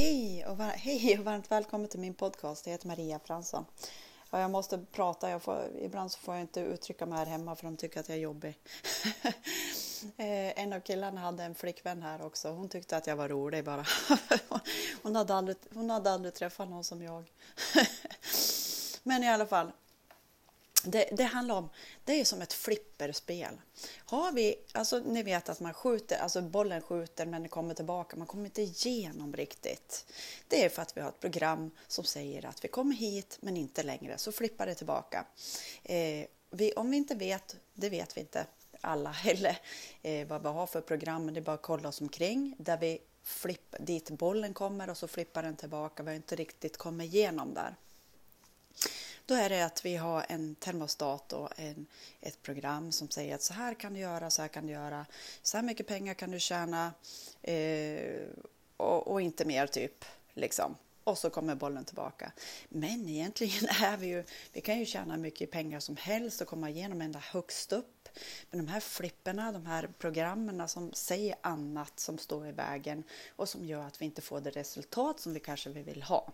Hej och, var- hej och varmt välkommen till min podcast. Jag heter Maria Fransson. Ja, jag måste prata. Jag får, ibland så får jag inte uttrycka mig här hemma för de tycker att jag är jobbig. Eh, en av killarna hade en flickvän här också. Hon tyckte att jag var rolig bara. hon, hade aldrig, hon hade aldrig träffat någon som jag. Men i alla fall. Det, det handlar om, det är som ett flipperspel. Har vi, alltså ni vet att man skjuter, alltså bollen skjuter men den kommer tillbaka, man kommer inte igenom riktigt. Det är för att vi har ett program som säger att vi kommer hit men inte längre, så flippar det tillbaka. Eh, vi, om vi inte vet, det vet vi inte alla heller, eh, vad vi har för program, men det är bara att kolla oss omkring där vi flipp, dit bollen kommer och så flippar den tillbaka, vi har inte riktigt kommit igenom där. Då är det att vi har en termostat och en, ett program som säger att så här kan du göra, så här kan du göra, så här mycket pengar kan du tjäna eh, och, och, inte mer typ. Liksom. Och så kommer bollen tillbaka. Men egentligen är vi ju, vi kan ju tjäna mycket pengar som helst och komma igenom ända högst upp. Men de här flipperna, de här programmen som säger annat som står i vägen och som gör att vi inte får det resultat som vi kanske vill ha.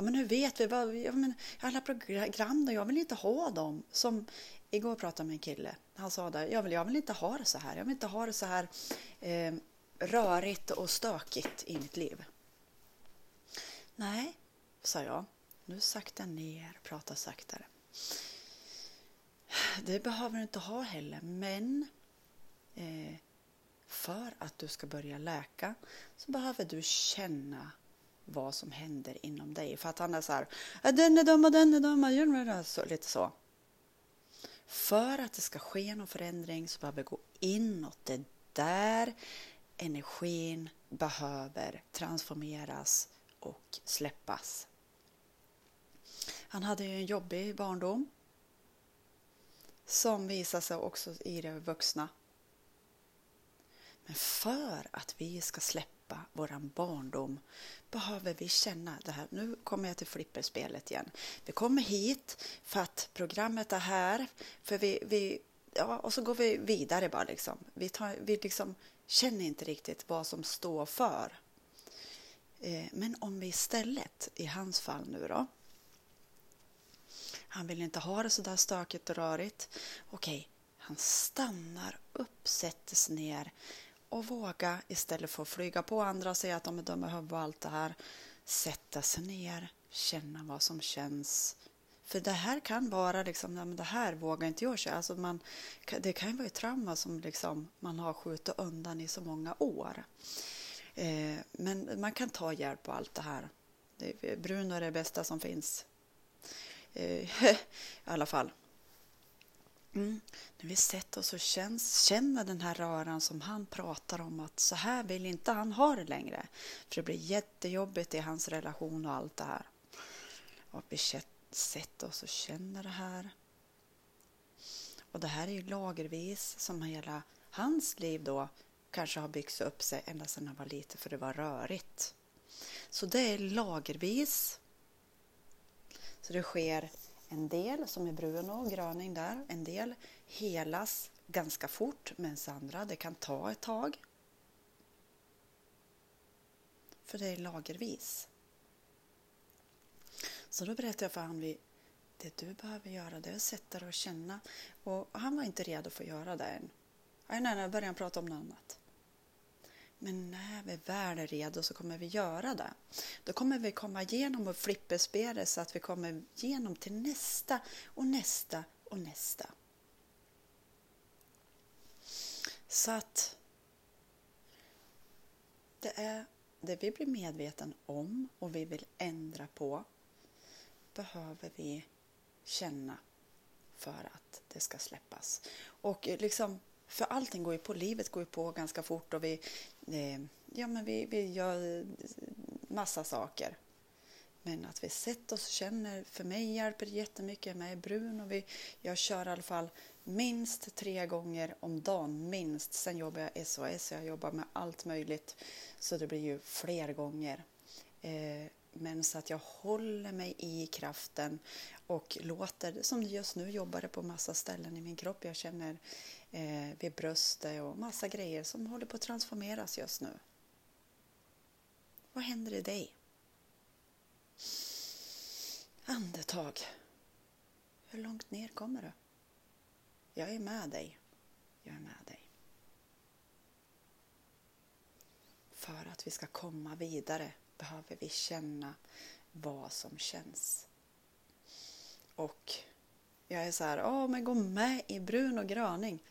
Ja, men hur vet vi? Vad, ja, men alla program då, jag vill inte ha dem. Som igår pratade med en kille. Han sa där, jag vill, jag vill inte ha det så här. Jag vill inte ha det så här eh, rörigt och stökigt i mitt liv. Nej, sa jag. Nu sakta ner, prata saktare. Det behöver du inte ha heller, men eh, för att du ska börja läka så behöver du känna vad som händer inom dig. För att han är så här, den är dum och den är dum, så, lite så. För att det ska ske någon förändring så behöver vi gå inåt. Det är där energin behöver transformeras och släppas. Han hade ju en jobbig barndom som visar sig också i det vuxna. Men för att vi ska släppa våran barndom behöver vi känna det här. Nu kommer jag till flipperspelet igen. Vi kommer hit för att programmet är här. För vi, vi, ja, och så går vi vidare bara. Liksom. Vi, tar, vi liksom känner inte riktigt vad som står för. Eh, men om vi istället, i hans fall nu då, han vill inte ha det så där stökigt och rörigt. Okej, han stannar upp, sätter sig ner och våga istället för att flyga på andra och säga att de är dumma i huvudet och allt det här. Sätta sig ner, känna vad som känns. För det här kan vara liksom, ja, men det här vågar inte jag köra. Alltså man, det kan ju vara ett trauma som liksom man har skjutit undan i så många år. Eh, men man kan ta hjälp på allt det här. Det, Bruno är det bästa som finns. Eh, I alla fall. Mm. När vi sätter oss och känns, känner den här röran som han pratar om att så här vill inte han ha det längre. För det blir jättejobbigt i hans relation och allt det här. Och vi sätter oss och känner det här. Och det här är ju lagervis som hela hans liv då kanske har byggts upp sig ända sedan han var liten för det var rörigt. Så det är lagervis. Så det sker en del som är Bruno och gröning där, en del helas ganska fort medan andra det kan ta ett tag. För det är lagervis. Så då berättade jag för honom det du behöver göra det är att sätta dig och känna. Och han var inte redo för att göra det än. Nej, nej, nej, började han prata om något annat. Men när vi väl är redo så kommer vi göra det. Då kommer vi komma igenom och flipperspela så att vi kommer igenom till nästa och nästa och nästa. Så att det är det vi blir medveten om och vi vill ändra på behöver vi känna för att det ska släppas. Och liksom för allting går ju på, livet går ju på ganska fort och vi, eh, ja, men vi, vi gör massa saker. Men att vi sätter oss och känner, för mig hjälper det jättemycket. Jag är brun och vi, jag kör i alla fall minst tre gånger om dagen, minst. Sen jobbar jag SOS, jag jobbar med allt möjligt. Så det blir ju fler gånger. Eh, men så att jag håller mig i kraften och låter, som just nu jobbar det på massa ställen i min kropp. Jag känner eh, vid bröstet och massa grejer som håller på att transformeras just nu. Vad händer i dig? Andetag. Hur långt ner kommer du? Jag är med dig. Jag är med dig. För att vi ska komma vidare behöver vi känna vad som känns. Och jag är så här, ja men gå med i brun och graning.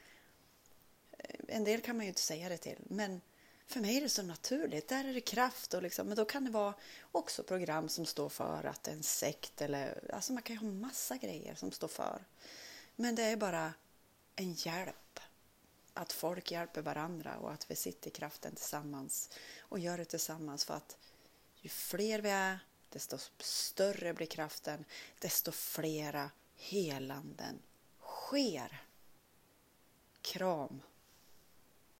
Eh, en del kan man ju inte säga det till, men för mig är det så naturligt. Där är det kraft och liksom, men då kan det vara också program som står för att en sekt eller alltså man kan ju ha massa grejer som står för. Men det är bara en hjälp. Att folk hjälper varandra och att vi sitter i kraften tillsammans och gör det tillsammans för att ju fler vi är, desto större blir kraften, desto flera helanden sker. Kram